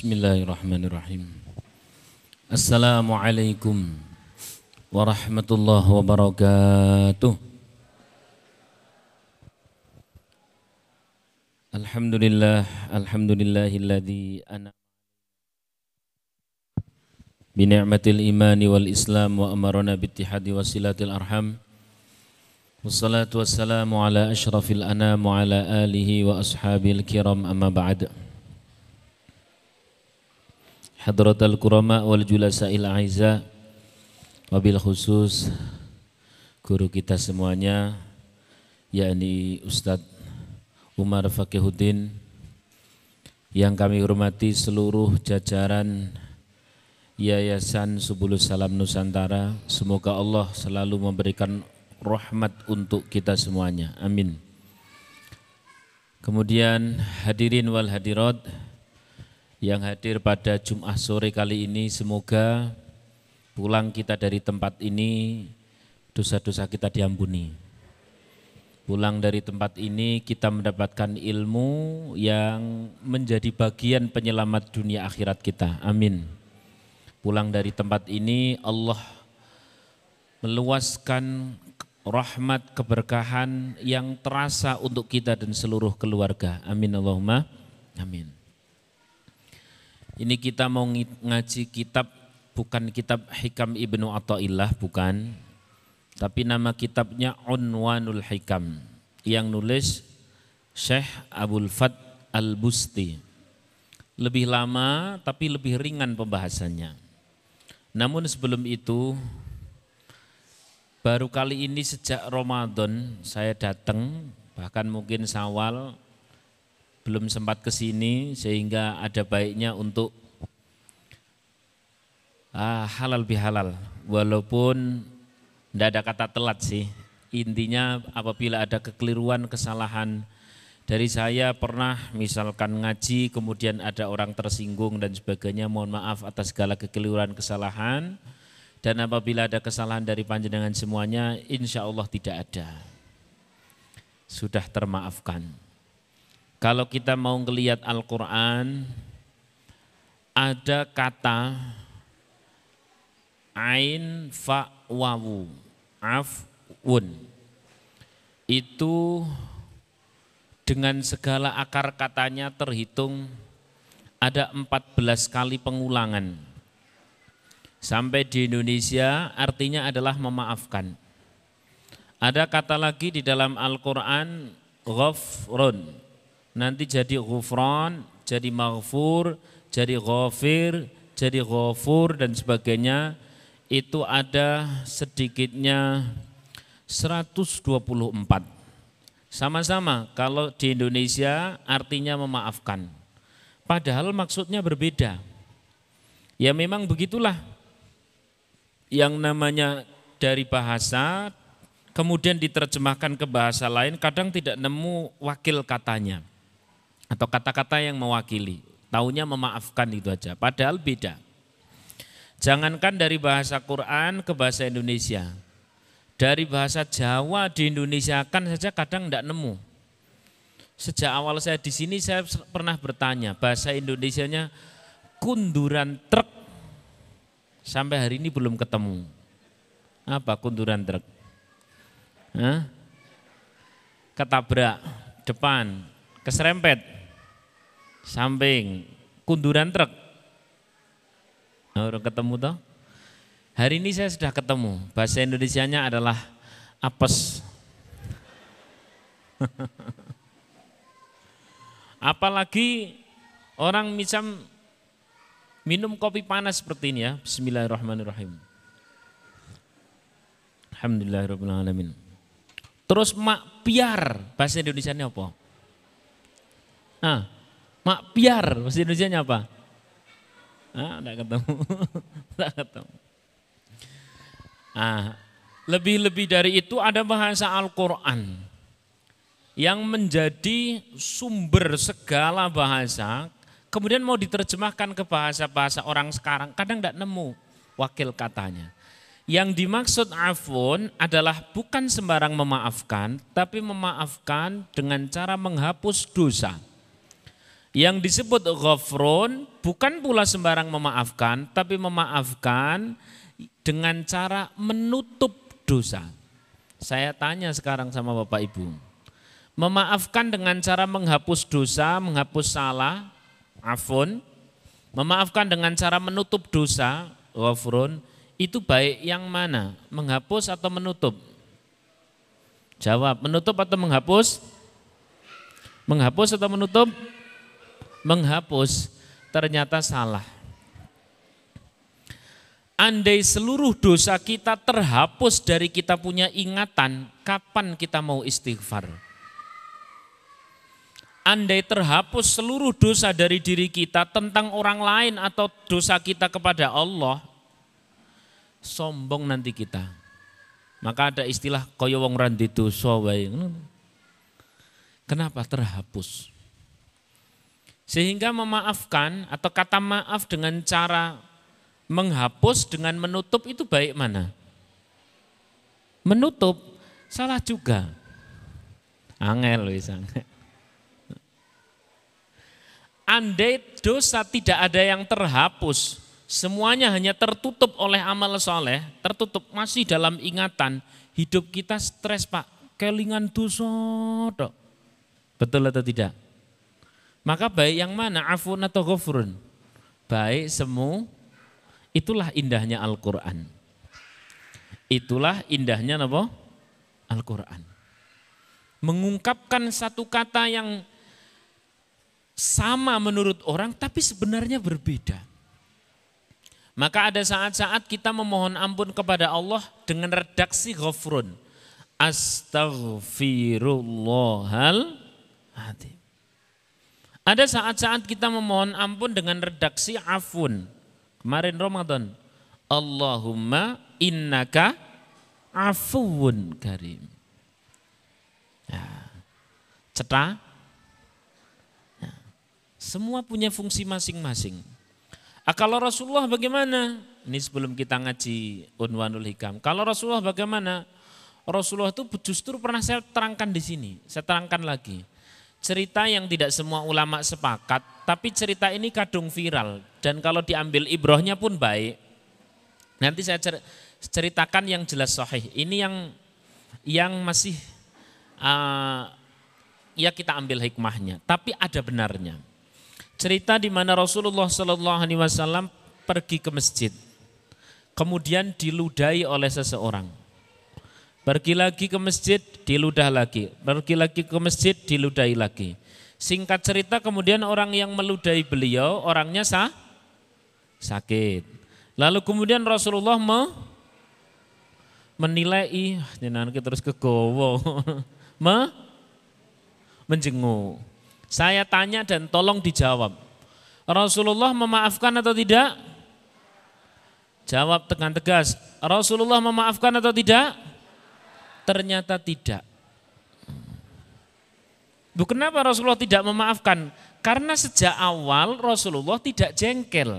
Bismillahirrahmanirrahim. Assalamualaikum warahmatullahi wabarakatuh. Alhamdulillah, alhamdulillahilladzi ana bi ni'matil imani wal islam wa amarna bi ittihadi wasilatil arham. Wassalatu wassalamu ala asyrafil anam wa ala alihi wa ashabil kiram amma ba'd. Hadratal kurama wal julasa'il aiza. Wabil khusus guru kita semuanya yakni Ustadz Umar Fakihuddin yang kami hormati seluruh jajaran Yayasan Subulus Salam Nusantara. Semoga Allah selalu memberikan rahmat untuk kita semuanya. Amin. Kemudian hadirin wal hadirat yang hadir pada Jumat sore kali ini semoga pulang kita dari tempat ini dosa-dosa kita diampuni. Pulang dari tempat ini kita mendapatkan ilmu yang menjadi bagian penyelamat dunia akhirat kita. Amin. Pulang dari tempat ini Allah meluaskan rahmat keberkahan yang terasa untuk kita dan seluruh keluarga. Amin Allahumma. Amin. Ini kita mau ngaji kitab bukan kitab Hikam Ibnu Atta'illah bukan. Tapi nama kitabnya Unwanul Hikam yang nulis Syekh Abdul Fat Al-Busti. Lebih lama tapi lebih ringan pembahasannya. Namun sebelum itu baru kali ini sejak Ramadan saya datang bahkan mungkin Sawal belum sempat ke sini sehingga ada baiknya untuk ah, halal bihalal. Walaupun tidak ada kata telat sih. Intinya apabila ada kekeliruan kesalahan dari saya pernah misalkan ngaji kemudian ada orang tersinggung dan sebagainya mohon maaf atas segala kekeliruan kesalahan. Dan apabila ada kesalahan dari panjenengan semuanya insya Allah tidak ada. Sudah termaafkan kalau kita mau ngelihat Al-Quran, ada kata ain fa wawu afun. Itu dengan segala akar katanya terhitung ada 14 kali pengulangan. Sampai di Indonesia artinya adalah memaafkan. Ada kata lagi di dalam Al-Quran, ghafrun, nanti jadi ghufran, jadi maghfur, jadi ghafir, jadi ghafur dan sebagainya itu ada sedikitnya 124. Sama-sama kalau di Indonesia artinya memaafkan. Padahal maksudnya berbeda. Ya memang begitulah. Yang namanya dari bahasa kemudian diterjemahkan ke bahasa lain kadang tidak nemu wakil katanya atau kata-kata yang mewakili. Taunya memaafkan itu aja, padahal beda. Jangankan dari bahasa Quran ke bahasa Indonesia. Dari bahasa Jawa di Indonesia kan saja kadang tidak nemu. Sejak awal saya di sini saya pernah bertanya, bahasa Indonesianya kunduran truk. Sampai hari ini belum ketemu. Apa kunduran truk? Hah? Ketabrak depan, keserempet samping, kunduran truk. Nah, orang ketemu toh? Hari ini saya sudah ketemu. Bahasa Indonesianya adalah apes. Apalagi orang misam minum kopi panas seperti ini ya. Bismillahirrahmanirrahim. Alhamdulillahirrahmanirrahim. Terus mak piar, bahasa Indonesia ini apa? Nah, Mak piar, bahasa Indonesia apa? Ah, enggak ketemu. enggak ketemu. Ah, lebih-lebih dari itu ada bahasa Al-Qur'an yang menjadi sumber segala bahasa, kemudian mau diterjemahkan ke bahasa-bahasa orang sekarang, kadang tidak nemu wakil katanya. Yang dimaksud afun adalah bukan sembarang memaafkan, tapi memaafkan dengan cara menghapus dosa. Yang disebut ghafrun bukan pula sembarang memaafkan, tapi memaafkan dengan cara menutup dosa. Saya tanya sekarang sama Bapak Ibu. Memaafkan dengan cara menghapus dosa, menghapus salah, afun. Memaafkan dengan cara menutup dosa, ghafrun. Itu baik yang mana? Menghapus atau menutup? Jawab, menutup atau menghapus? Menghapus atau menutup? Menghapus ternyata salah. Andai seluruh dosa kita terhapus dari kita punya ingatan, kapan kita mau istighfar? Andai terhapus seluruh dosa dari diri kita tentang orang lain atau dosa kita kepada Allah, sombong nanti kita. Maka ada istilah kaya wong randi dosa Kenapa terhapus? Sehingga memaafkan atau kata maaf dengan cara menghapus dengan menutup itu baik mana? Menutup salah juga. Angel wis Andai dosa tidak ada yang terhapus, semuanya hanya tertutup oleh amal soleh, tertutup masih dalam ingatan, hidup kita stres pak, kelingan dosa. Betul atau tidak? Maka baik yang mana? Afun atau ghafrun? Baik semu. Itulah indahnya Al-Quran. Itulah indahnya apa? Al-Quran. Mengungkapkan satu kata yang sama menurut orang tapi sebenarnya berbeda. Maka ada saat-saat kita memohon ampun kepada Allah dengan redaksi ghafrun. Astaghfirullahaladzim. Ada saat-saat kita memohon ampun dengan redaksi afun. Kemarin Ramadan. Allahumma innaka afuun karim. Ya. Ceta. Ya. Semua punya fungsi masing-masing. Ah, kalau Rasulullah bagaimana? Ini sebelum kita ngaji Unwanul Hikam. Kalau Rasulullah bagaimana? Rasulullah itu justru pernah saya terangkan di sini. Saya terangkan lagi cerita yang tidak semua ulama sepakat, tapi cerita ini kadung viral dan kalau diambil ibrohnya pun baik. Nanti saya ceritakan yang jelas sahih. Ini yang yang masih uh, ya kita ambil hikmahnya, tapi ada benarnya. Cerita di mana Rasulullah Shallallahu Alaihi Wasallam pergi ke masjid, kemudian diludahi oleh seseorang. Pergi lagi ke masjid, diludah lagi. Pergi lagi ke masjid, diludahi lagi. Singkat cerita kemudian orang yang meludahi beliau, orangnya sah, sakit. Lalu kemudian Rasulullah me, menilai, jangan terus ke gowo, me, menjenguk. Saya tanya dan tolong dijawab. Rasulullah memaafkan atau tidak? Jawab dengan tegas. Rasulullah memaafkan atau tidak? Ternyata tidak. Bu, kenapa Rasulullah tidak memaafkan? Karena sejak awal Rasulullah tidak jengkel.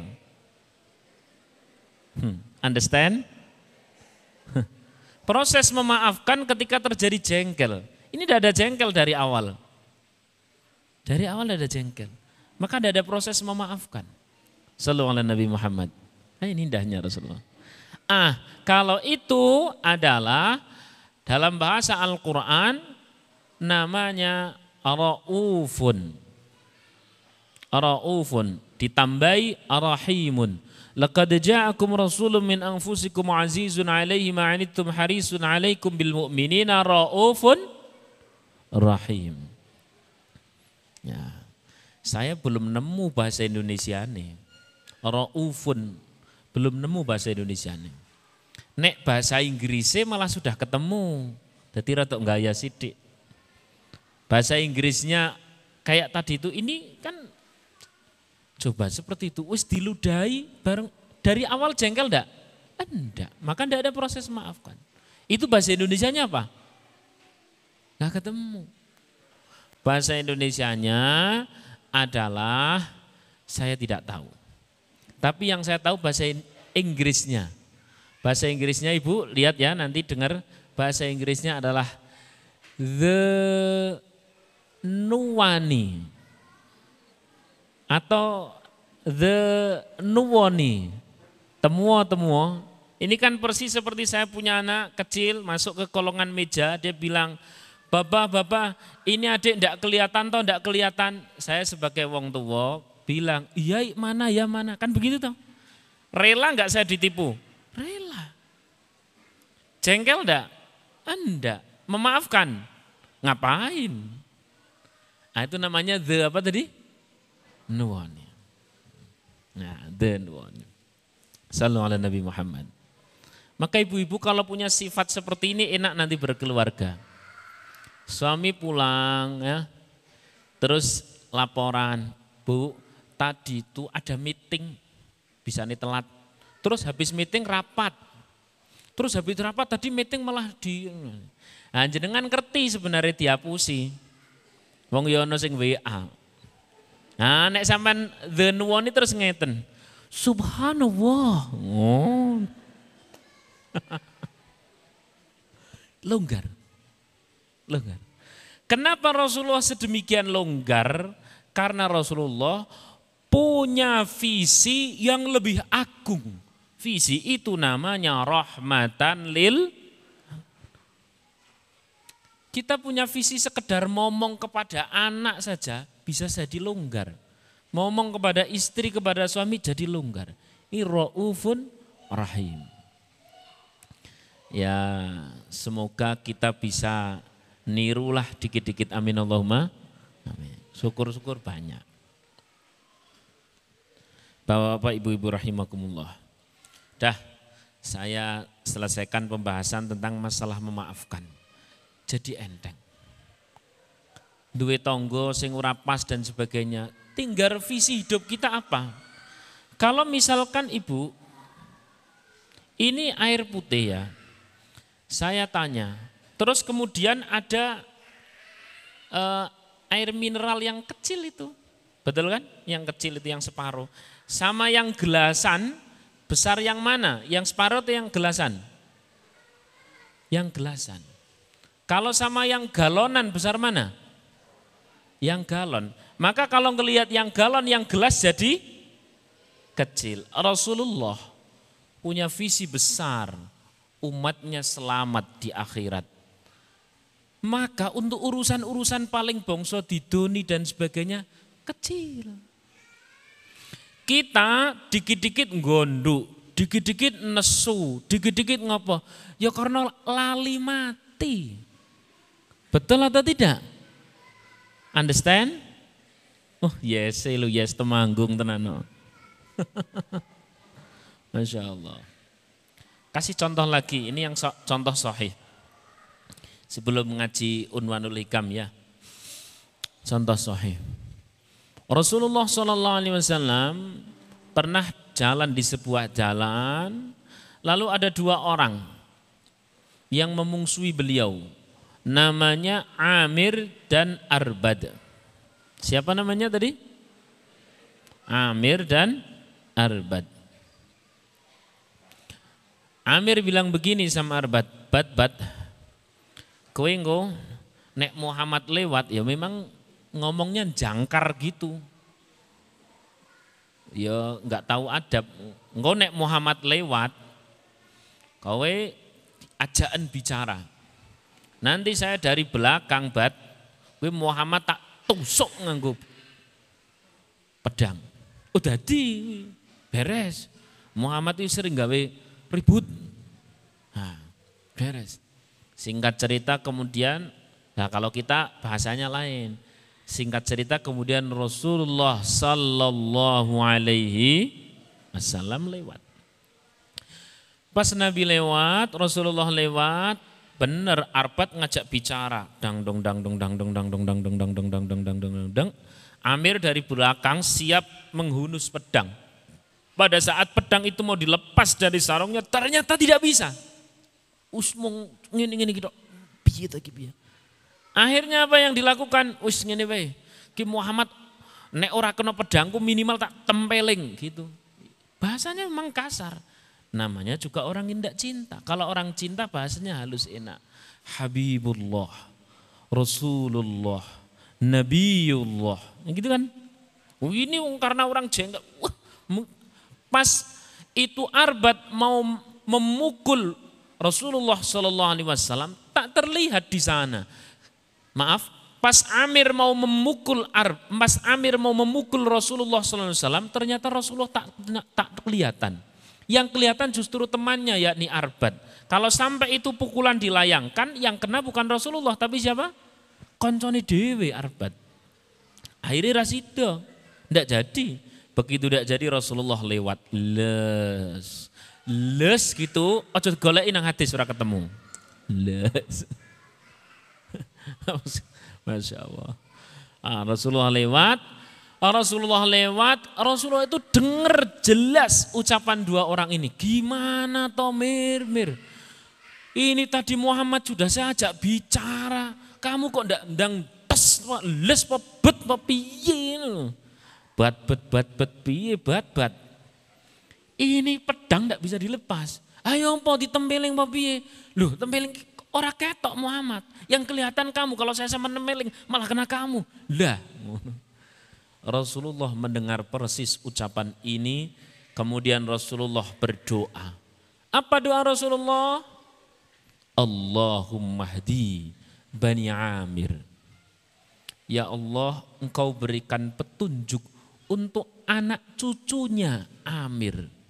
Hmm, understand? Proses memaafkan ketika terjadi jengkel. Ini tidak ada jengkel dari awal. Dari awal tidak ada jengkel. Maka tidak ada proses memaafkan. Sallallahu Nabi Muhammad. Nah, ini indahnya Rasulullah. Ah, kalau itu adalah dalam bahasa Al-Quran namanya Ra'ufun. Ra'ufun ditambahi Arahimun. Laqad ja'akum rasulun min anfusikum azizun alaihi ma'anittum harisun alaikum bil mu'minina ra'ufun rahim. Ya. Saya belum nemu bahasa Indonesia nih. Ra'ufun belum nemu bahasa Indonesia nih. Nek bahasa Inggrisnya malah sudah ketemu. Jadi rada gaya sidik. Bahasa Inggrisnya kayak tadi itu ini kan coba seperti itu. Wis diludahi bareng dari awal jengkel enggak? Enggak. Maka enggak ada proses maafkan. Itu bahasa Indonesianya apa? Enggak ketemu. Bahasa Indonesianya adalah saya tidak tahu. Tapi yang saya tahu bahasa Inggrisnya. Bahasa Inggrisnya Ibu lihat ya nanti dengar bahasa Inggrisnya adalah the nuwani. atau the nuwoni, temuo-temuo. Ini kan persis seperti saya punya anak kecil masuk ke kolongan meja, dia bilang, Bapak, bapak, ini adik tidak kelihatan toh, tidak kelihatan. Saya sebagai wong tua bilang, iya mana ya mana, kan begitu toh. Rela nggak saya ditipu? Rela. Jengkel enggak? Enggak. Memaafkan? Ngapain? Nah, itu namanya the apa tadi? Nuwani. Nah, the nuwani. Salam ala Nabi Muhammad. Maka ibu-ibu kalau punya sifat seperti ini enak nanti berkeluarga. Suami pulang ya, terus laporan, Bu, tadi itu ada meeting, bisa nih telat. Terus habis meeting rapat, terus habis rapat tadi meeting malah di, nah, jenengan ngerti sebenarnya diapusi. Wong yono sing WA. Nah, nek sampean the nuwoni terus ngeten. Subhanallah. Oh, longgar. Longgar. Kenapa Rasulullah sedemikian longgar? Karena Rasulullah punya visi yang lebih agung. Visi itu namanya rahmatan lil kita punya visi sekedar ngomong kepada anak saja bisa jadi longgar. Ngomong kepada istri, kepada suami jadi longgar. Ini ra'ufun rahim. Ya semoga kita bisa nirulah dikit-dikit amin Allahumma. Amin. Syukur-syukur banyak. Bapak-bapak, ibu-ibu rahimakumullah. Dah, saya selesaikan pembahasan tentang masalah memaafkan. Jadi enteng. Duit tonggo, sing pas dan sebagainya. Tinggal visi hidup kita apa? Kalau misalkan ibu, ini air putih ya, saya tanya, terus kemudian ada uh, air mineral yang kecil itu, betul kan? Yang kecil itu yang separuh. Sama yang gelasan, besar yang mana? Yang separuh atau yang gelasan? Yang gelasan. Kalau sama yang galonan besar mana? Yang galon. Maka kalau ngelihat yang galon, yang gelas jadi kecil. Rasulullah punya visi besar umatnya selamat di akhirat. Maka untuk urusan-urusan paling bongso didoni dan sebagainya kecil. Kita dikit-dikit gonduk, dikit-dikit nesu, dikit-dikit ngopo. Ya karena lali mati. Betul atau tidak? Understand? Oh yes, lu yes temanggung tenan. Masya Allah. Kasih contoh lagi, ini yang so, contoh sahih. Sebelum mengaji Unwanul Hikam ya. Contoh sahih. Rasulullah Shallallahu Alaihi Wasallam pernah jalan di sebuah jalan, lalu ada dua orang yang memungsui beliau. Namanya Amir dan Arbad. Siapa namanya tadi? Amir dan Arbad. Amir bilang begini sama Arbat, bat bat, kowe engko nek Muhammad lewat ya memang ngomongnya jangkar gitu. Ya nggak tahu adab. Engko nek Muhammad lewat, kowe ajaan bicara. Nanti saya dari belakang bat, kowe Muhammad tak tusuk nganggo pedang. Udah di beres. Muhammad itu sering gawe ribut. Nah, beres. Singkat cerita kemudian, nah kalau kita bahasanya lain. Singkat cerita kemudian Rasulullah Sallallahu Alaihi Wasallam lewat. Pas Nabi lewat, Rasulullah lewat, benar Arbat ngajak bicara. Dang dong dang dong dang dong dang dong dang dong dang dong dang dong dang dong dang. Amir dari belakang siap menghunus pedang. Pada saat pedang itu mau dilepas dari sarungnya, ternyata tidak bisa. Usmung ngini ngini gitu. Piye ta piye. Akhirnya apa yang dilakukan? Us ngene wae. Ki Muhammad nek ora kena pedangku minimal tak tempeling gitu. Bahasanya memang kasar. Namanya juga orang indak cinta. Kalau orang cinta bahasanya halus enak. Habibullah, Rasulullah, Nabiullah. Gitu kan? Oh, ini karena orang jengkel. Wah, pas itu Arbat mau memukul Rasulullah Shallallahu Alaihi Wasallam tak terlihat di sana. Maaf, pas Amir mau memukul Ar, pas Amir mau memukul Rasulullah Wasallam, ternyata Rasulullah tak tak kelihatan. Yang kelihatan justru temannya yakni Arbat. Kalau sampai itu pukulan dilayangkan, yang kena bukan Rasulullah tapi siapa? Konconi Dewi Arbat. Akhirnya Rasido, tidak jadi. Begitu tidak jadi Rasulullah lewat les. Les gitu, ojo golek nang hadis ora ketemu. Les. Masya Allah. Ah, Rasulullah lewat, ah, Rasulullah lewat, Rasulullah itu dengar jelas ucapan dua orang ini. Gimana toh mir, mir? Ini tadi Muhammad sudah saya ajak bicara, kamu kok ndak ndang tes les bet piye Bat bet bat bet piye bat bat. Ini pedang ndak bisa dilepas. Ayo po ditempeling apa piye? Loh, tempeling Orang ketok Muhammad. Yang kelihatan kamu kalau saya sama nemeling malah kena kamu. Lah. Rasulullah mendengar persis ucapan ini. Kemudian Rasulullah berdoa. Apa doa Rasulullah? Allahumma hdi Bani Amir. Ya Allah engkau berikan petunjuk untuk anak cucunya Amir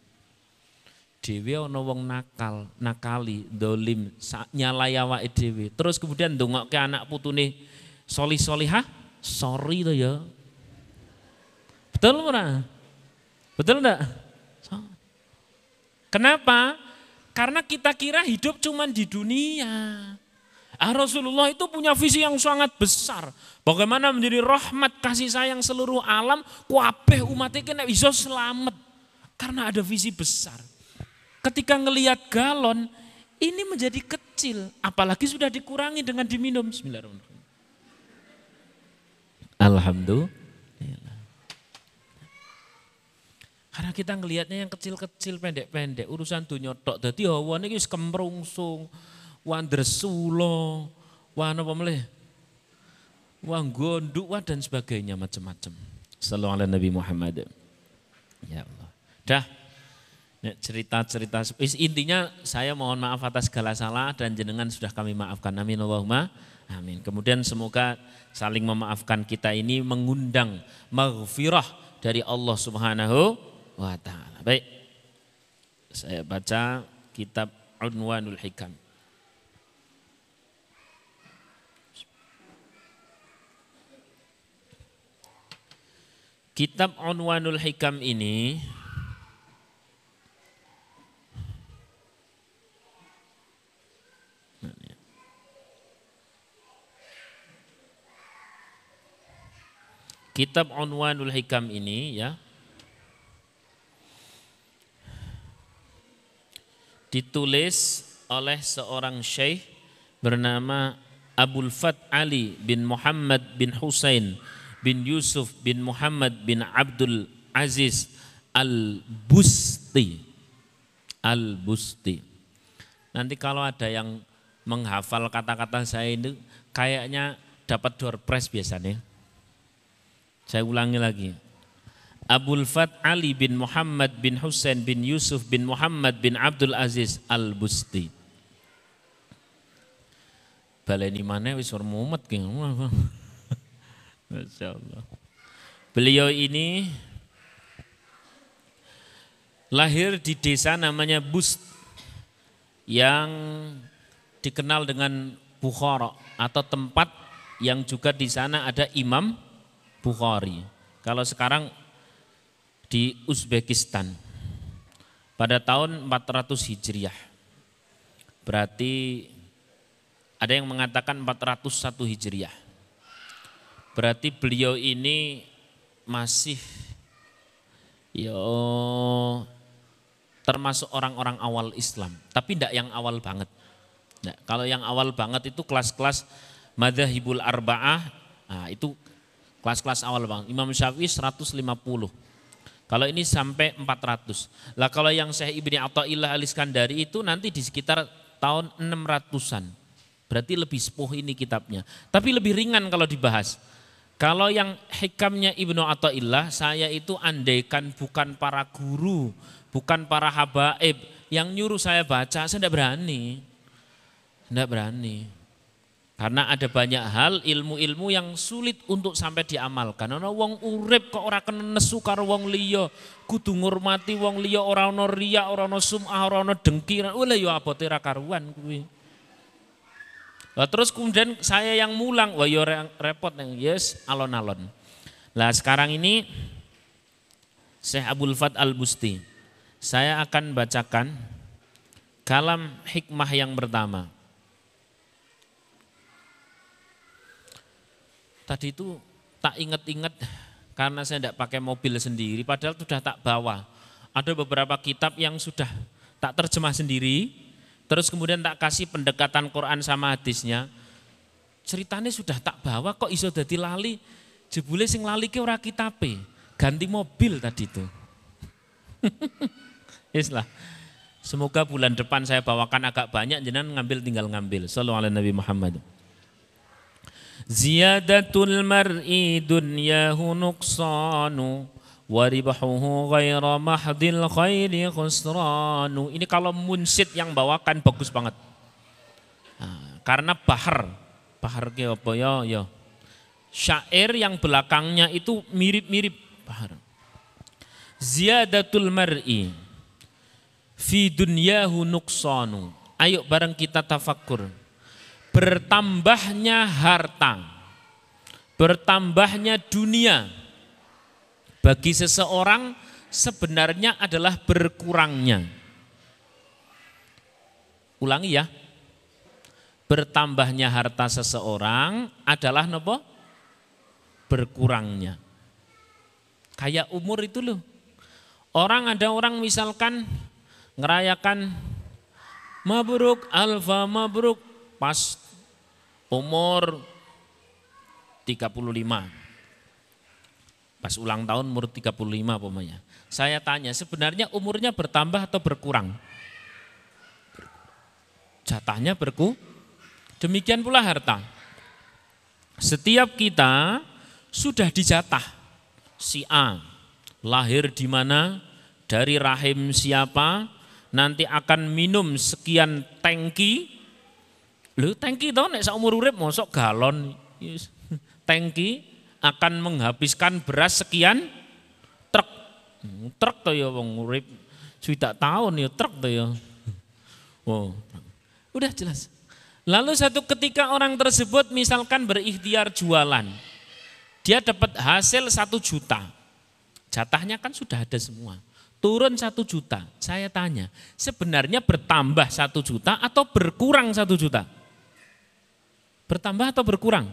dhewe ana wong nakal, nakali, dolim, nyalai awake dhewe. Terus kemudian ndongokke anak putune soli solihah, sorry to ya. Betul ora? Betul enggak? Kenapa? Karena kita kira hidup cuma di dunia. Ah, Rasulullah itu punya visi yang sangat besar. Bagaimana menjadi rahmat kasih sayang seluruh alam, kuabeh umatnya kena bisa selamat. Karena ada visi besar. Ketika ngelihat galon, ini menjadi kecil. Apalagi sudah dikurangi dengan diminum. Alhamdulillah. Karena kita ngelihatnya yang kecil-kecil, pendek-pendek, urusan dunia tok. Jadi hawa ini kemrungsung, wandresulo, wana apa meleh? Wang gonduk, dan sebagainya macam-macam. Sallallahu Nabi Muhammad. Ya Allah. Dah, cerita-cerita intinya saya mohon maaf atas segala salah dan jenengan sudah kami maafkan. Amin Allahumma. Amin. Kemudian semoga saling memaafkan kita ini mengundang maghfirah dari Allah Subhanahu wa taala. Baik. Saya baca kitab Unwanul Hikam. Kitab Unwanul Hikam ini Kitab Unwanul Hikam ini ya ditulis oleh seorang syekh bernama Abul Fat Ali bin Muhammad bin Husain bin Yusuf bin Muhammad bin Abdul Aziz Al-Busti. Al-Busti. Nanti kalau ada yang menghafal kata-kata saya ini kayaknya dapat door prize biasanya. Saya ulangi lagi. Abul Fat Ali bin Muhammad bin Husain bin Yusuf bin Muhammad bin Abdul Aziz Al-Busti. Baleni mana wis mumet. Masya Allah. Beliau ini lahir di desa namanya Bust yang dikenal dengan Bukhara atau tempat yang juga di sana ada imam Bukhari. Kalau sekarang di Uzbekistan pada tahun 400 Hijriah. Berarti ada yang mengatakan 401 Hijriah. Berarti beliau ini masih yo termasuk orang-orang awal Islam, tapi tidak yang awal banget. Nah, kalau yang awal banget itu kelas-kelas Madhahibul Arba'ah, nah, itu Kelas-kelas awal bang. Imam Syafi'i 150. Kalau ini sampai 400. Lah kalau yang Syekh Ibni Atta'illah al-Iskandari itu nanti di sekitar tahun 600-an. Berarti lebih sepuh ini kitabnya. Tapi lebih ringan kalau dibahas. Kalau yang hikamnya Ibnu Atta'illah, saya itu andaikan bukan para guru, bukan para habaib yang nyuruh saya baca, saya tidak berani. Tidak berani. Karena ada banyak hal ilmu-ilmu yang sulit untuk sampai diamalkan. Ana wong urip kok ora kena nesu karo wong liya, kudu ngurmati wong liya ora ana riya, ora ana sum'ah, ora ana dengki. Oleh ya abote ra karuan kuwi. Nah, terus kemudian saya yang mulang, wah yo repot yang yes alon-alon. Lah sekarang ini Syekh Abdul Fat Al Busti, saya akan bacakan kalam hikmah yang pertama. Tadi itu tak ingat-ingat karena saya tidak pakai mobil sendiri, padahal sudah tak bawa. Ada beberapa kitab yang sudah tak terjemah sendiri, Terus kemudian tak kasih pendekatan Quran sama hadisnya. Ceritanya sudah tak bawa kok iso dadi lali. Jebule sing lali ke ora kitabe. Ganti mobil tadi itu. Islah. Semoga bulan depan saya bawakan agak banyak jenengan ngambil tinggal ngambil. Sallallahu alaihi Nabi Muhammad. Ziyadatul mar'i dunyahu nuqsanu waribahuhu ghaira mahdil khairi khusranu. Ini kalau munsid yang bawakan bagus banget. Karena bahar, bahar ke apa ya ya. Syair yang belakangnya itu mirip-mirip bahar. Ziyadatul mar'i fi dunyahu nuqsanu. Ayo bareng kita tafakkur. Bertambahnya harta, bertambahnya dunia, bagi seseorang sebenarnya adalah berkurangnya. Ulangi ya. Bertambahnya harta seseorang adalah nopo? Berkurangnya. Kayak umur itu loh. Orang ada orang misalkan ngerayakan mabruk alfa mabruk pas umur 35 Pas ulang tahun umur 35 pokoknya. Saya tanya, sebenarnya umurnya bertambah atau berkurang? Jatahnya berku. Demikian pula harta. Setiap kita sudah dijatah. Si A lahir di mana, dari rahim siapa, nanti akan minum sekian tangki. Lu tangki tau nek umur urip mosok galon. Tangki akan menghabiskan beras sekian truk. Hmm, truk tuh ya wong urip sudah tahun ya truk tuh ya. Wow. Udah jelas. Lalu satu ketika orang tersebut misalkan berikhtiar jualan. Dia dapat hasil satu juta. Jatahnya kan sudah ada semua. Turun satu juta. Saya tanya, sebenarnya bertambah satu juta atau berkurang satu juta? Bertambah atau berkurang?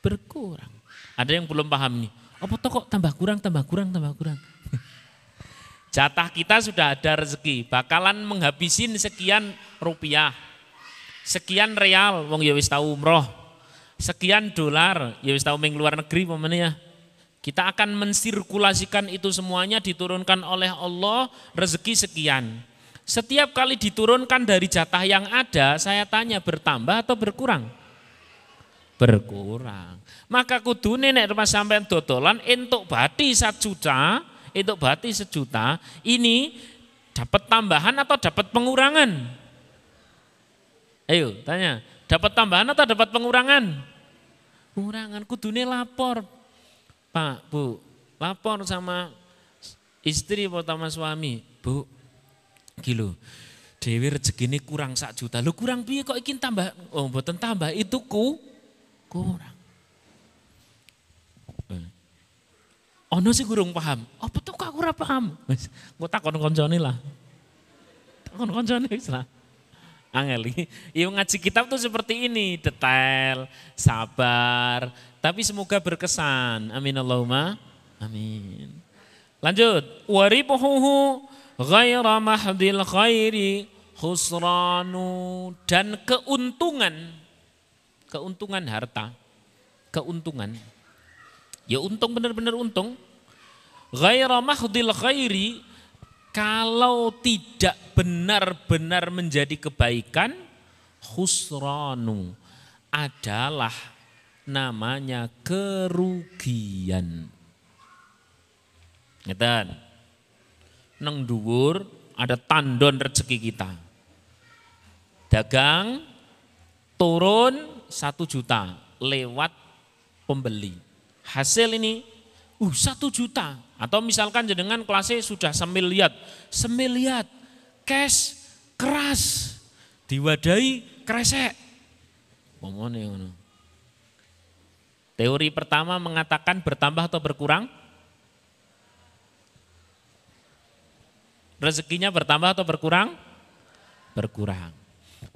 Berkurang. Ada yang belum paham nih. Apa toh kok tambah kurang, tambah kurang, tambah kurang. Jatah kita sudah ada rezeki, bakalan menghabisin sekian rupiah, sekian real, wong ya wis tahu umroh, sekian dolar, ya wis tahu ming luar negeri ya. Kita akan mensirkulasikan itu semuanya diturunkan oleh Allah rezeki sekian. Setiap kali diturunkan dari jatah yang ada, saya tanya bertambah atau berkurang? berkurang. Maka kudu nek rumah sampean dodolan entuk bati satu juta, entuk bati sejuta, ini dapat tambahan atau dapat pengurangan? Ayo tanya, dapat tambahan atau dapat pengurangan? Pengurangan kudune lapor. Pak, Bu, lapor sama istri sama suami. Bu, kilo. Dewi rezeki ini kurang sak juta. Lu kurang piye kok ingin tambah? Oh, mboten tambah itu ku kurang. Eh. Ono sih kurang paham. Apa tuh kok kurang paham? Gue takon koncone lah. Takon koncone lah. Angel Iya ngaji kitab tuh seperti ini, detail, sabar, tapi semoga berkesan. Amin Allahumma. Amin. Lanjut. Waribuhu ghaira mahdil khairi khusranu dan keuntungan keuntungan harta, keuntungan. Ya untung benar-benar untung. Ghaira mahdil khairi kalau tidak benar-benar menjadi kebaikan khusranu adalah namanya kerugian. Ngeten. Neng dhuwur ada tandon rezeki kita. Dagang turun satu juta lewat pembeli. Hasil ini uh satu juta atau misalkan jenengan kelasnya sudah semiliat, semiliat cash keras diwadahi kresek. Teori pertama mengatakan bertambah atau berkurang? Rezekinya bertambah atau berkurang? Berkurang.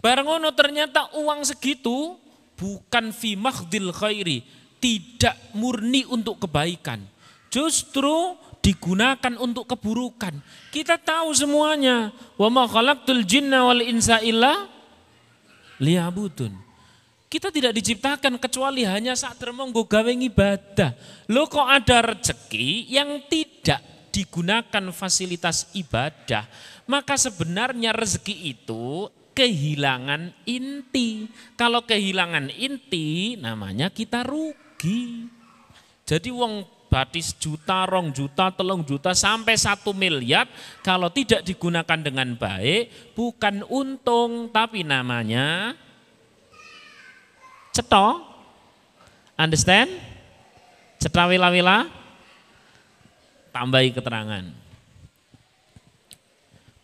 Barang ngono ternyata uang segitu bukan fi makhdil khairi, tidak murni untuk kebaikan. Justru digunakan untuk keburukan. Kita tahu semuanya. Wa ma khalaqtul jinna wal insa illa liyabudun. Kita tidak diciptakan kecuali hanya saat termonggo gawe ibadah. Lo kok ada rezeki yang tidak digunakan fasilitas ibadah, maka sebenarnya rezeki itu kehilangan inti. Kalau kehilangan inti namanya kita rugi. Jadi wong batis juta, rong juta, telung juta sampai satu miliar kalau tidak digunakan dengan baik bukan untung tapi namanya cetok. Understand? Cetawila-wila? Tambahi keterangan.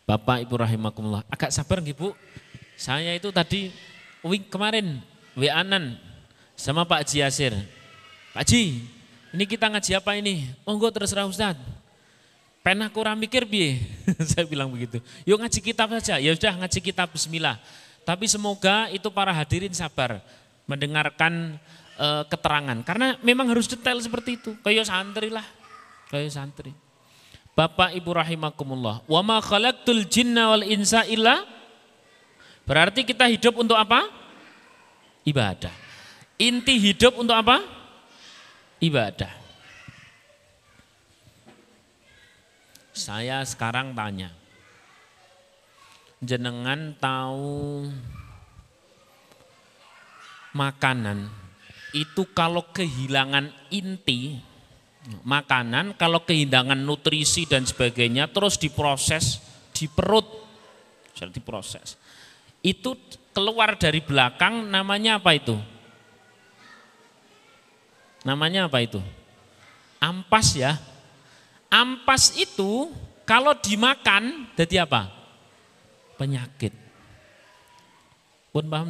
Bapak Ibu rahimakumullah, agak sabar nggih Bu. Saya itu tadi wing kemarin WA-an sama Pak Ji Yasir. Pak Ji, ini kita ngaji apa ini? Monggo terserah Ustaz. Pernah kurang mikir bi, Saya bilang begitu. Yuk ngaji kitab saja. Ya sudah ngaji kitab bismillah. Tapi semoga itu para hadirin sabar mendengarkan e, keterangan karena memang harus detail seperti itu. Kayak santri lah kayak santri. Bapak Ibu rahimakumullah. Wa ma khalaqtul jinna wal insa illa Berarti kita hidup untuk apa? Ibadah. Inti hidup untuk apa? Ibadah. Saya sekarang tanya. Jenengan tahu makanan itu kalau kehilangan inti makanan kalau kehilangan nutrisi dan sebagainya terus diproses di perut. Jadi diproses. Itu keluar dari belakang namanya apa itu? Namanya apa itu? Ampas ya. Ampas itu kalau dimakan jadi apa? Penyakit. Pun paham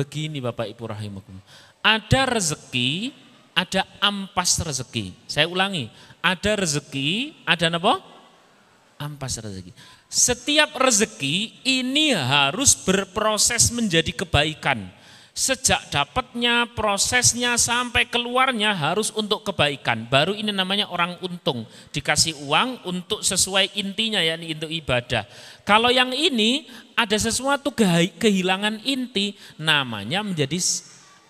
begini Bapak Ibu rahimakumullah. Ada rezeki ada ampas rezeki. Saya ulangi, ada rezeki, ada apa? Ampas rezeki. Setiap rezeki ini harus berproses menjadi kebaikan. Sejak dapatnya, prosesnya sampai keluarnya harus untuk kebaikan. Baru ini namanya orang untung. Dikasih uang untuk sesuai intinya yakni untuk ibadah. Kalau yang ini ada sesuatu kehilangan inti namanya menjadi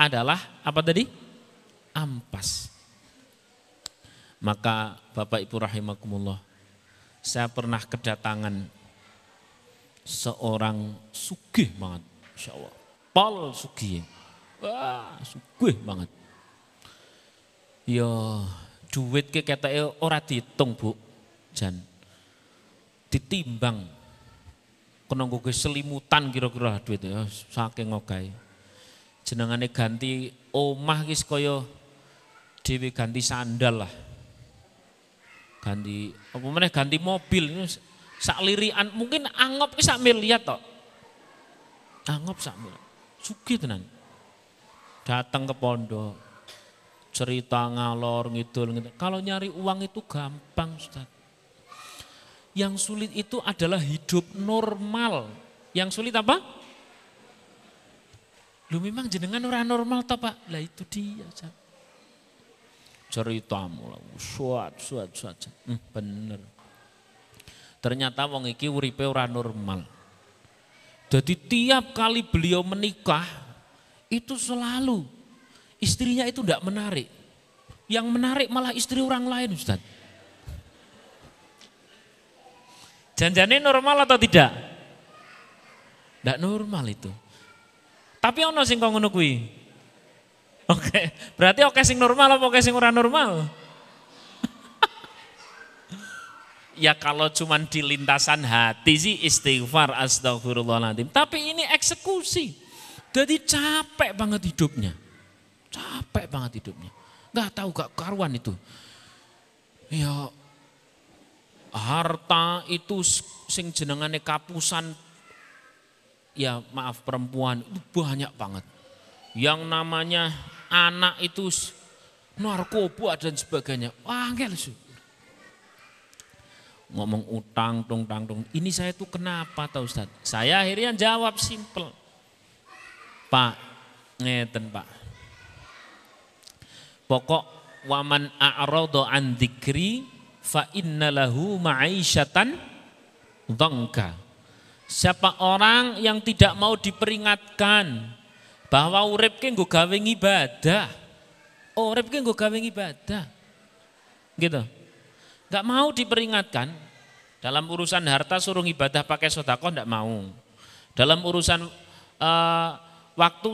adalah apa tadi? Ampas. Maka Bapak Ibu rahimakumullah, saya pernah kedatangan seorang sugih banget, Insya Allah. Pol sugih. Wah, sugih banget. Ya, duit ke kata ora dihitung bu, Jan. Ditimbang. Kena gue selimutan kira-kira duit ya, saking ngogai. Jenengane ganti omah kis koyo dewi ganti sandal lah. Ganti apa mana ganti mobil sak lirian mungkin angop sak miliar tok. Angop sak miliar. Sugih tenan. Datang ke pondok cerita ngalor ngidul, ngidul. Kalau nyari uang itu gampang, Ustaz. Yang sulit itu adalah hidup normal. Yang sulit apa? Lu memang jenengan orang normal toh Pak? Lah itu dia. Ustaz ceritamu lah, suat, suat, suat. Hmm, bener. Ternyata wong iki uripe ora normal. Jadi tiap kali beliau menikah itu selalu istrinya itu tidak menarik. Yang menarik malah istri orang lain Ustaz. Janjane normal atau tidak? Tidak normal itu. Tapi ono sing kok ngono kuwi. Oke, berarti oke sing normal apa oke sing ora normal? ya kalau cuman di lintasan hati sih istighfar astagfirullahaladzim. Tapi ini eksekusi. Jadi capek banget hidupnya. Capek banget hidupnya. Gak tahu gak karuan itu. Ya harta itu sing jenengane kapusan ya maaf perempuan itu banyak banget. Yang namanya anak itu narkoba dan sebagainya. Wah, angel sih. Ngomong utang, tung, tang, tung. Ini saya tuh kenapa tahu Ustaz? Saya akhirnya jawab simple. Pak, ngeten Pak. Pokok waman a'rado an dikri fa inna lahu ma'isyatan dongka. Siapa orang yang tidak mau diperingatkan bahwa urip ki nggo gawe ibadah. Oh, urip ki nggo gawe ibadah. Gitu. Enggak mau diperingatkan dalam urusan harta suruh ibadah pakai sedekah enggak mau. Dalam urusan uh, waktu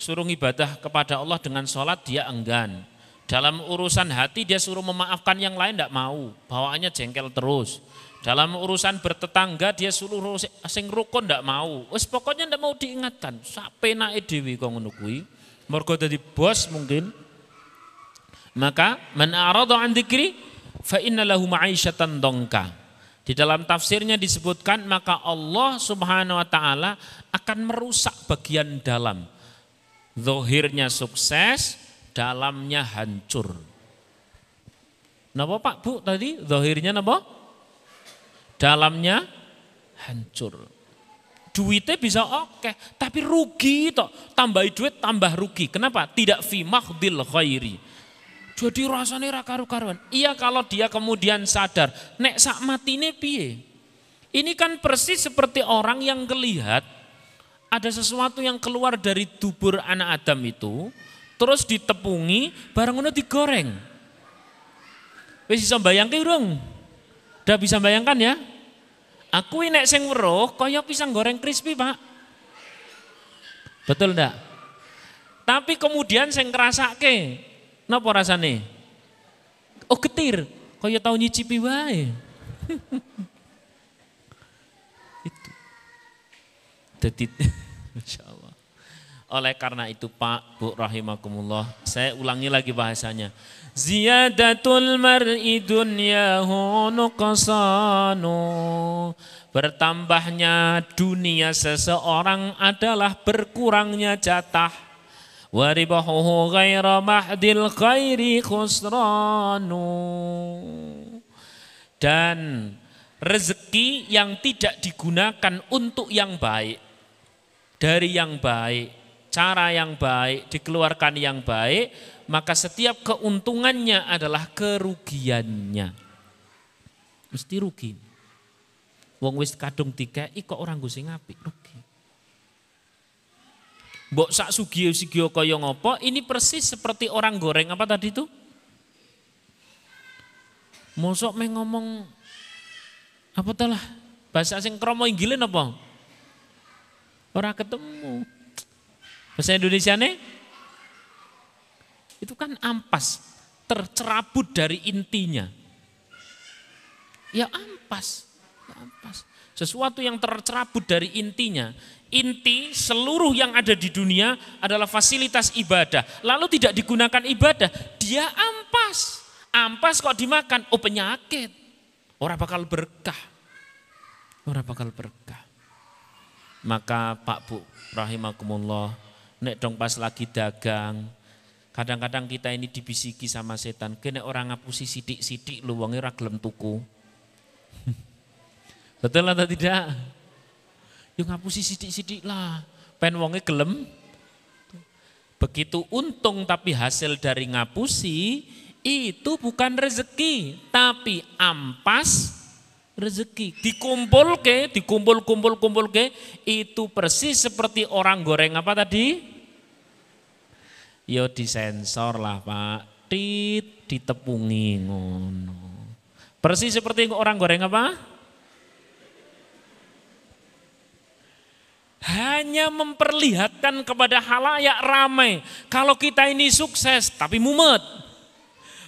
suruh ibadah kepada Allah dengan sholat dia enggan. Dalam urusan hati dia suruh memaafkan yang lain tidak mau, bawaannya jengkel terus. Dalam urusan bertetangga dia suruh sing rukun ndak mau. Wes pokoknya ndak mau diingatkan. Sampai naik dewi kau ngono kuwi. Mergo bos mungkin. Maka man arada an dzikri fa inna lahu ma'isyatan dongka. Di dalam tafsirnya disebutkan maka Allah Subhanahu wa taala akan merusak bagian dalam. Zohirnya sukses, dalamnya hancur. Napa Pak Bu tadi? Zohirnya napa? Dalamnya hancur. Duitnya bisa oke, okay, tapi rugi toh. Tambah duit tambah rugi. Kenapa? Tidak fi mahdil khairi. Jadi rasanya raka karuan. Iya kalau dia kemudian sadar, nek sak matine piye? Ini kan persis seperti orang yang melihat ada sesuatu yang keluar dari dubur anak Adam itu, terus ditepungi, barang itu digoreng. Bisa bayangkan dong? Udah bisa bayangkan ya? Aku ini sing weruh kaya pisang goreng crispy, Pak. Betul ndak? Tapi kemudian sing ngrasake napa rasane? Oh, getir. Kaya tau nyicipi wae. itu. Jadi Masya Allah. Oleh karena itu Pak, Bu rahimakumullah, saya ulangi lagi bahasanya ziyadatul mar'i dunyahu nuqsanu. Bertambahnya dunia seseorang adalah berkurangnya jatah. Waribahuhu ghaira mahdil khairi khusranu. Dan rezeki yang tidak digunakan untuk yang baik dari yang baik cara yang baik dikeluarkan yang baik maka setiap keuntungannya adalah kerugiannya. Mesti rugi. Wong wis kadung tiga, kok orang gue sing apik rugi. Mbok sak sugio sigio kaya ngopo, ini persis seperti orang goreng apa tadi itu? Mosok meng ngomong apa telah bahasa sing kromo inggilin apa? Ora ketemu. Bahasa Indonesia nih? itu kan ampas, tercerabut dari intinya. Ya ampas, ya ampas. Sesuatu yang tercerabut dari intinya. Inti seluruh yang ada di dunia adalah fasilitas ibadah. Lalu tidak digunakan ibadah, dia ampas. Ampas kok dimakan, oh penyakit. Orang bakal berkah. Orang bakal berkah. Maka Pak Bu rahimakumullah, nek dong pas lagi dagang, Kadang-kadang kita ini dibisiki sama setan, kene orang ngapusi sidik-sidik lu wonge ora tuku. Betul atau tidak? Yuk ngapusi sidik-sidik lah. Pen wonge gelem. Begitu untung tapi hasil dari ngapusi itu bukan rezeki, tapi ampas rezeki. Dikumpul ke, dikumpul-kumpul-kumpul ke, itu persis seperti orang goreng apa tadi? Yo disensor lah Pak, tit ditepungi ngono. Persis seperti orang goreng apa? hanya memperlihatkan kepada halayak ramai kalau kita ini sukses tapi mumet.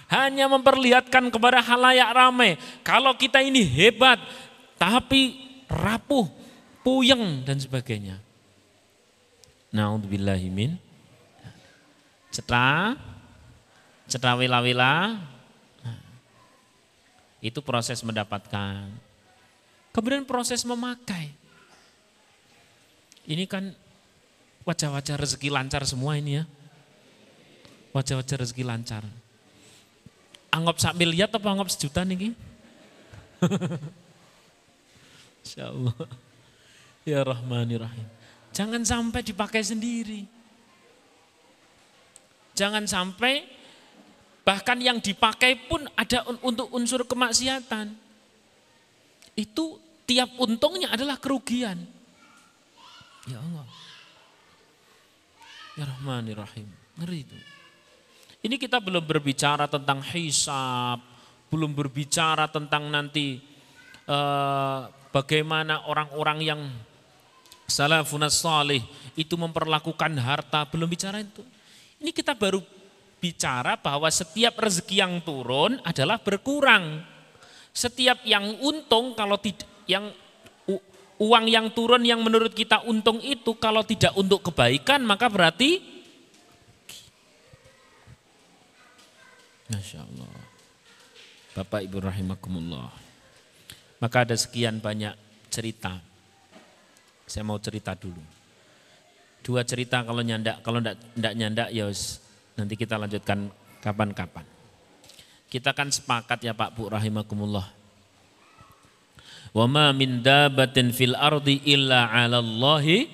Hanya memperlihatkan kepada halayak ramai kalau kita ini hebat tapi rapuh, puyeng dan sebagainya. Naudzubillahimin. Cetra, cetra wila-wila, itu proses mendapatkan. Kemudian proses memakai. Ini kan wajah-wajah rezeki lancar semua ini ya. Wajah-wajah rezeki lancar. Anggap sak miliar atau anggap sejuta nih? Insya Allah. Ya Rahmanirrahim. Jangan sampai dipakai sendiri. Jangan sampai bahkan yang dipakai pun ada untuk unsur kemaksiatan. Itu tiap untungnya adalah kerugian. Ya Allah. Ya Rahmanirrahim. Ngeri itu. Ini kita belum berbicara tentang hisab, belum berbicara tentang nanti eh, bagaimana orang-orang yang salafunas salih itu memperlakukan harta, belum bicara itu. Ini kita baru bicara bahwa setiap rezeki yang turun adalah berkurang. Setiap yang untung kalau tidak yang uang yang turun yang menurut kita untung itu kalau tidak untuk kebaikan maka berarti Masya Allah. Bapak Ibu rahimakumullah. Maka ada sekian banyak cerita. Saya mau cerita dulu. Dua cerita kalau nyandak, kalau tidak nyandak ya nanti kita lanjutkan kapan-kapan. Kita kan sepakat ya Pak Bu rahimakumullah Wa ma min dabatin fil ardi illa 'ala Allahi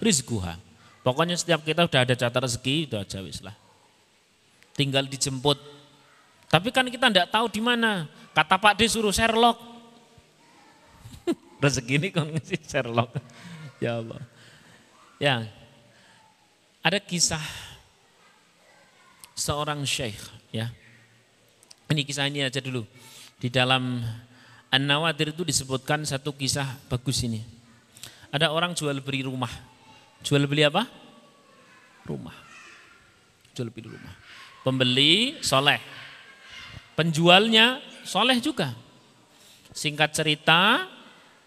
rizquha. Pokoknya setiap kita udah ada catat rezeki, udah aja wis lah. Tinggal dijemput. Tapi kan kita tidak tahu di mana. Kata Pak D suruh Sherlock. rezeki ini kan Sherlock. ya Allah. Ya. Ada kisah seorang syekh ya. Ini kisah ini aja dulu. Di dalam An-Nawadir itu disebutkan satu kisah bagus ini. Ada orang jual beli rumah. Jual beli apa? Rumah. Jual beli rumah. Pembeli soleh. Penjualnya soleh juga. Singkat cerita,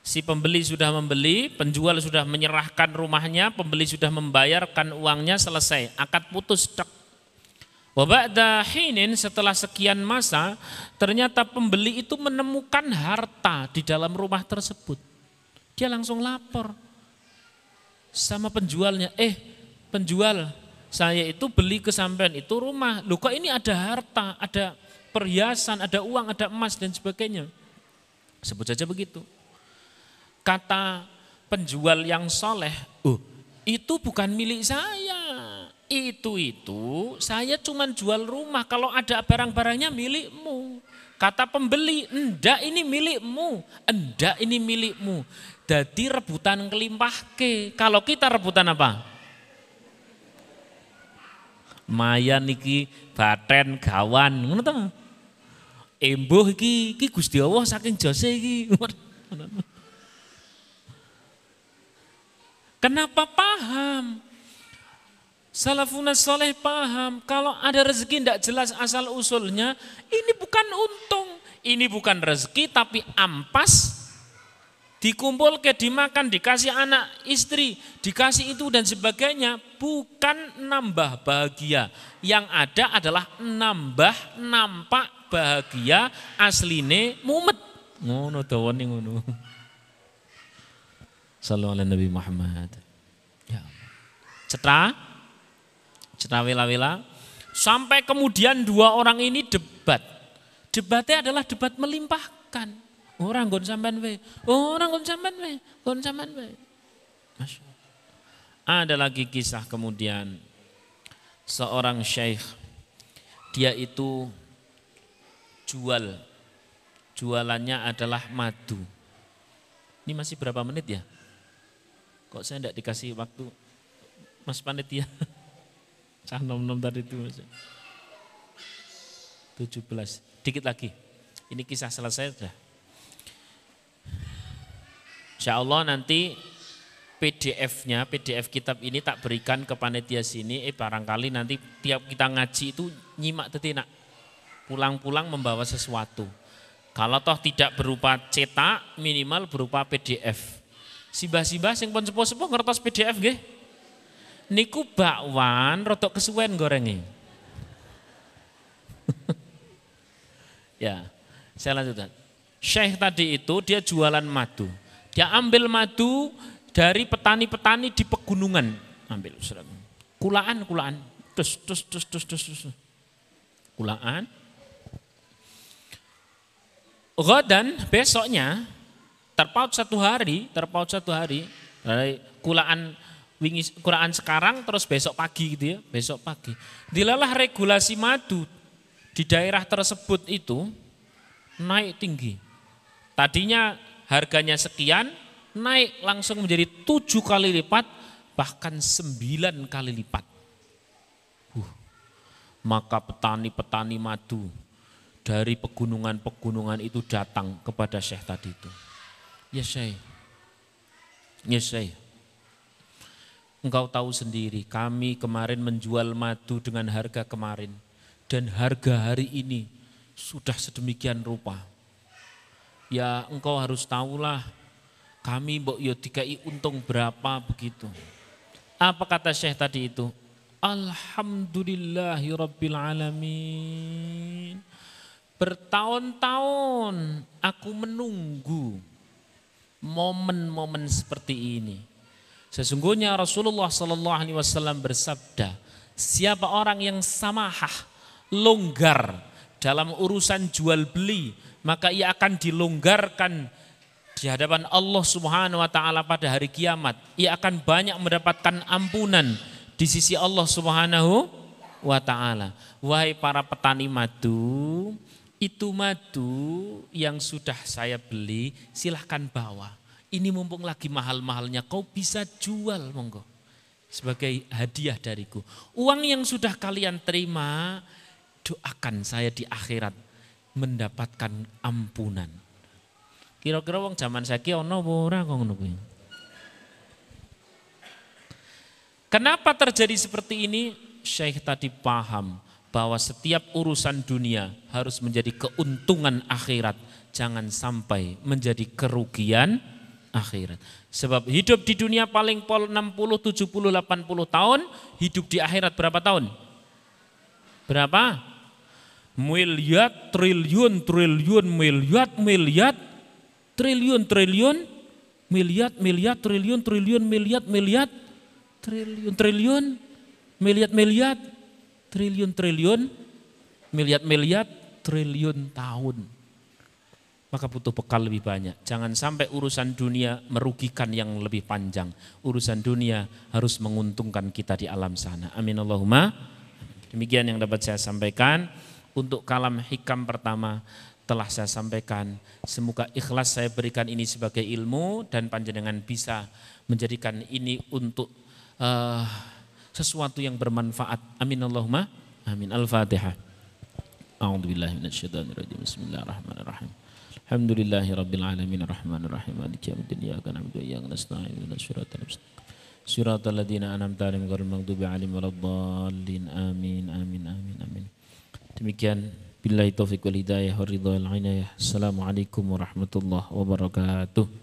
si pembeli sudah membeli, penjual sudah menyerahkan rumahnya, pembeli sudah membayarkan uangnya selesai. Akad putus, cek Wabada hinin setelah sekian masa ternyata pembeli itu menemukan harta di dalam rumah tersebut. Dia langsung lapor sama penjualnya, eh penjual saya itu beli ke sampean itu rumah, loh kok ini ada harta, ada perhiasan, ada uang, ada emas dan sebagainya. Sebut saja begitu. Kata penjual yang soleh, oh itu bukan milik saya itu itu saya cuma jual rumah kalau ada barang-barangnya milikmu. Kata pembeli, enggak ini milikmu, enggak ini milikmu. Jadi rebutan kelimpah ke. Kalau kita rebutan apa? Maya niki baten gawan, ngono? Embuh iki iki Gusti Allah saking jose iki. Kenapa paham? Salafuna soleh paham kalau ada rezeki tidak jelas asal usulnya, ini bukan untung, ini bukan rezeki tapi ampas, dikumpul ke dimakan, dikasih anak istri, dikasih itu dan sebagainya, bukan nambah bahagia. Yang ada adalah nambah nampak bahagia asline mumet. Ngono ngono. Sallallahu alaihi Nabi Muhammad. Ya. Cetra Cenawela-wela. Sampai kemudian dua orang ini debat. Debatnya adalah debat melimpahkan. Orang gon sampean we. Orang gon sampean we. Gon sampean we. Masya Ada lagi kisah kemudian seorang syekh dia itu jual jualannya adalah madu. Ini masih berapa menit ya? Kok saya tidak dikasih waktu Mas Panitia? Cah nom-nom tadi itu. 17. Dikit lagi. Ini kisah selesai sudah. Insya Allah nanti PDF-nya, PDF kitab ini tak berikan ke panitia sini, eh barangkali nanti tiap kita ngaji itu nyimak tetina. Pulang-pulang membawa sesuatu. Kalau toh tidak berupa cetak, minimal berupa PDF. Sibah-sibah sing pun sepuh-sepuh ngertos PDF nggih. Niku bakwan rotok kesuwen gorengnya. ya, saya lanjutkan. Syekh tadi itu dia jualan madu. Dia ambil madu dari petani-petani di pegunungan. Ambil Kulaan, kulaan. Terus, terus, terus, terus, terus, terus. Kulaan. Godan besoknya terpaut satu hari, terpaut satu hari dari kulaan wingi kulaan sekarang terus besok pagi gitu ya, besok pagi. Dilalah regulasi madu di daerah tersebut itu naik tinggi. Tadinya harganya sekian, naik langsung menjadi tujuh kali lipat, bahkan sembilan kali lipat. Uh, maka petani-petani madu dari pegunungan-pegunungan itu datang kepada Syekh tadi itu. Ya Syekh, ya Syekh, engkau tahu sendiri kami kemarin menjual madu dengan harga kemarin dan harga hari ini sudah sedemikian rupa. Ya engkau harus tahulah kami mbok yo dikai untung berapa begitu. Apa kata Syekh tadi itu? Alhamdulillahi Rabbil Alamin. Bertahun-tahun aku menunggu momen-momen seperti ini. Sesungguhnya Rasulullah Sallallahu Alaihi Wasallam bersabda, siapa orang yang samahah, longgar dalam urusan jual beli, maka ia akan dilonggarkan di hadapan Allah Subhanahu wa taala pada hari kiamat. Ia akan banyak mendapatkan ampunan di sisi Allah Subhanahu wa taala. Wahai para petani madu, itu madu yang sudah saya beli, silahkan bawa. Ini mumpung lagi mahal-mahalnya, kau bisa jual monggo sebagai hadiah dariku. Uang yang sudah kalian terima, doakan saya di akhirat mendapatkan ampunan. Kira-kira wong zaman saiki ana ora? Kenapa terjadi seperti ini? Syekh tadi paham bahwa setiap urusan dunia harus menjadi keuntungan akhirat, jangan sampai menjadi kerugian akhirat. Sebab hidup di dunia paling pol 60, 70, 80 tahun, hidup di akhirat berapa tahun? Berapa? miliar, triliun, triliun, miliar, miliar, triliun, triliun, miliar, miliar, triliun, triliun, miliar, miliar, triliun, triliun, miliar, miliar, triliun, triliun, miliar, miliar, triliun tahun. Maka butuh bekal lebih banyak. Jangan sampai urusan dunia merugikan yang lebih panjang. Urusan dunia harus menguntungkan kita di alam sana. Amin Allahumma. Demikian yang dapat saya sampaikan untuk kalam hikam pertama telah saya sampaikan. Semoga ikhlas saya berikan ini sebagai ilmu dan panjenengan bisa menjadikan ini untuk uh, sesuatu yang bermanfaat. Amin Allahumma. Amin. Al-Fatihah. A'udzubillahi minasyaitonirrajim. Bismillahirrahmanirrahim. Alhamdulillahi rabbil alamin arrahmanir rahim maliki yaumiddin iyyaka na'budu wa iyyaka nasta'in ihdinas siratal mustaqim siratal ladzina an'amta 'alaihim ghairil maghdubi 'alaihim waladdallin amin amin amin amin Demikian billahi taufiq wal hidayah wa ridha Assalamualaikum warahmatullahi wabarakatuh.